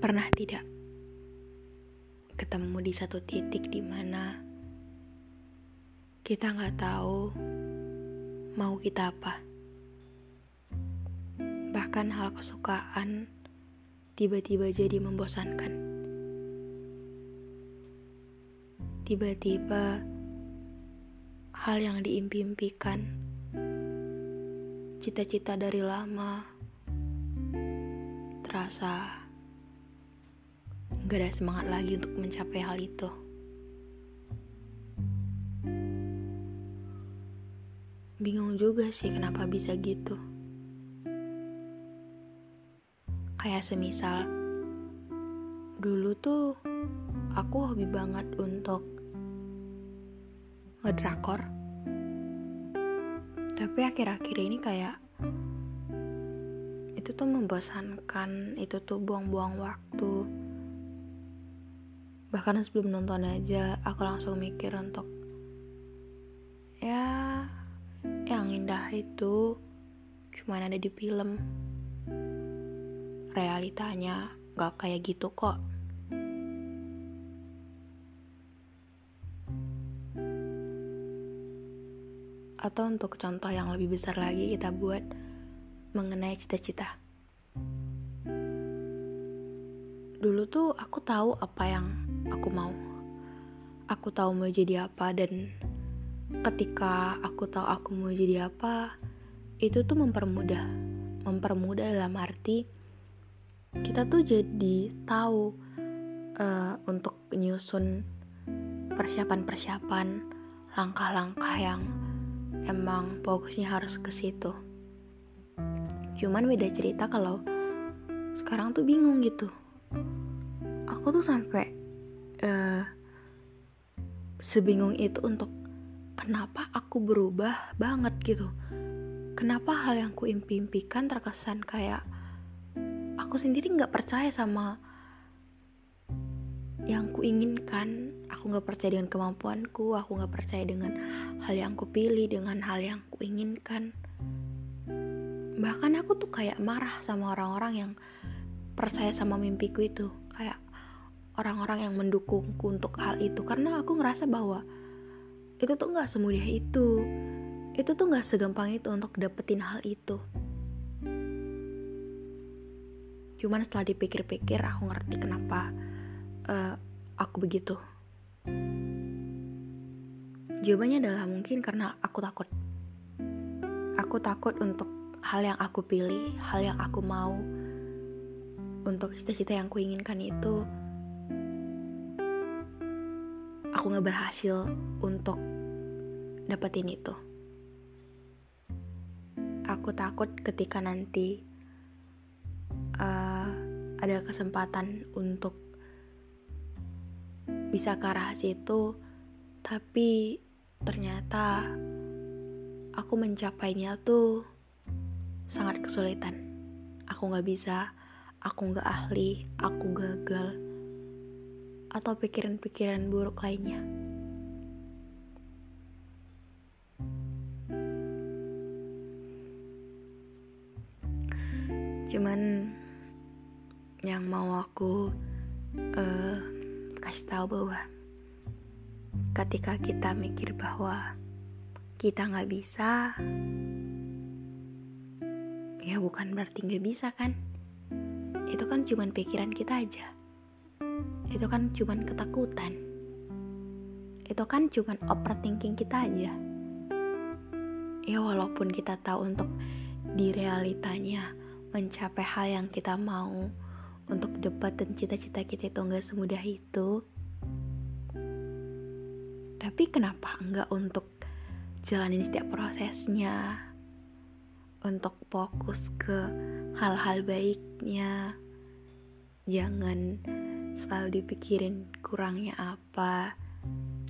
Pernah tidak ketemu di satu titik di mana kita nggak tahu mau kita apa. Bahkan hal kesukaan tiba-tiba jadi membosankan. Tiba-tiba hal yang diimpi-impikan, cita-cita dari lama, terasa gak ada semangat lagi untuk mencapai hal itu. Bingung juga sih kenapa bisa gitu. Kayak semisal dulu tuh aku hobi banget untuk ngedrakor. Tapi akhir-akhir ini kayak itu tuh membosankan, itu tuh buang-buang waktu bahkan sebelum nonton aja aku langsung mikir untuk ya yang indah itu cuma ada di film. Realitanya gak kayak gitu kok. Atau untuk contoh yang lebih besar lagi kita buat mengenai cita-cita. Dulu tuh aku tahu apa yang aku mau. Aku tahu mau jadi apa dan ketika aku tahu aku mau jadi apa, itu tuh mempermudah. Mempermudah dalam arti kita tuh jadi tahu uh, untuk nyusun persiapan-persiapan, langkah-langkah yang emang fokusnya harus ke situ. Cuman beda cerita kalau sekarang tuh bingung gitu. Aku tuh sampai uh, sebingung itu untuk kenapa aku berubah banget? gitu. Kenapa hal yang ku impi-impikan terkesan kayak aku sendiri nggak percaya sama yang ku inginkan? Aku nggak percaya dengan kemampuanku aku nggak percaya dengan hal yang ku pilih dengan hal yang ku inginkan. Bahkan aku tuh kayak marah sama orang-orang yang percaya sama mimpiku itu. Kayak orang-orang yang mendukungku untuk hal itu. Karena aku ngerasa bahwa itu tuh nggak semudah itu. Itu tuh nggak segampang itu untuk dapetin hal itu. Cuman setelah dipikir-pikir aku ngerti kenapa uh, aku begitu. Jawabannya adalah mungkin karena aku takut. Aku takut untuk hal yang aku pilih hal yang aku mau untuk cita-cita yang kuinginkan itu aku nggak berhasil untuk dapetin itu. Aku takut ketika nanti uh, ada kesempatan untuk bisa ke arah situ, tapi ternyata aku mencapainya tuh sangat kesulitan. Aku nggak bisa, aku nggak ahli, aku gagal atau pikiran-pikiran buruk lainnya. Cuman yang mau aku uh, kasih tahu bahwa ketika kita mikir bahwa kita nggak bisa, ya bukan berarti nggak bisa kan? Itu kan cuman pikiran kita aja. Itu kan cuman ketakutan. Itu kan cuman overthinking kita aja. Ya walaupun kita tahu untuk di realitanya mencapai hal yang kita mau untuk dapetin cita-cita kita itu nggak semudah itu tapi kenapa enggak untuk jalanin setiap prosesnya untuk fokus ke hal-hal baiknya jangan selalu dipikirin kurangnya apa.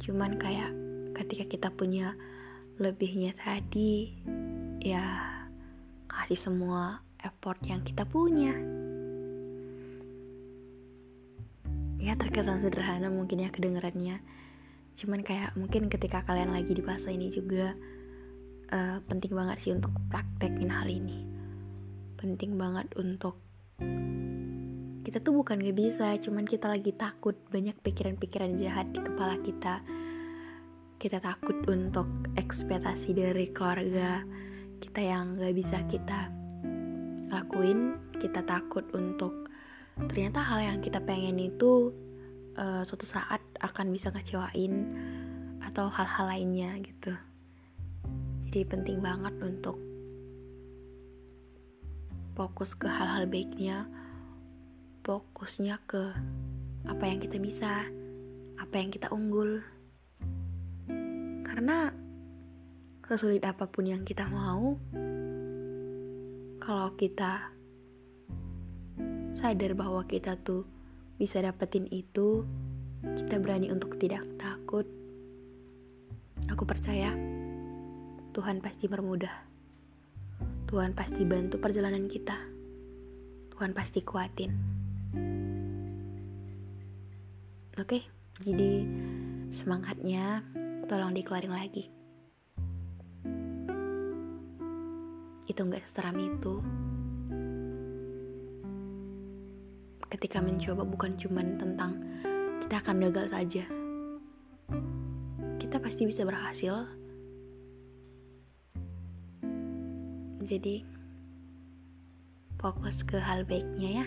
Cuman kayak ketika kita punya lebihnya tadi ya kasih semua effort yang kita punya. Ya terkesan sederhana mungkin ya kedengarannya cuman kayak mungkin ketika kalian lagi di fase ini juga uh, penting banget sih untuk praktekin hal ini. Penting banget untuk kita tuh bukan gak bisa cuman kita lagi takut banyak pikiran-pikiran jahat di kepala kita. Kita takut untuk ekspektasi dari keluarga kita yang gak bisa kita lakuin. Kita takut untuk ternyata hal yang kita pengen itu uh, suatu saat akan bisa ngecewain atau hal-hal lainnya gitu. Jadi penting banget untuk fokus ke hal-hal baiknya fokusnya ke apa yang kita bisa apa yang kita unggul karena sesulit apa pun yang kita mau kalau kita sadar bahwa kita tuh bisa dapetin itu, kita berani untuk tidak takut. Aku percaya Tuhan pasti bermudah. Tuhan pasti bantu perjalanan kita. Tuhan pasti kuatin. Oke, jadi semangatnya tolong dikeluarin lagi. Itu nggak seram itu. ketika mencoba bukan cuman tentang kita akan gagal saja. Kita pasti bisa berhasil. Jadi fokus ke hal baiknya ya.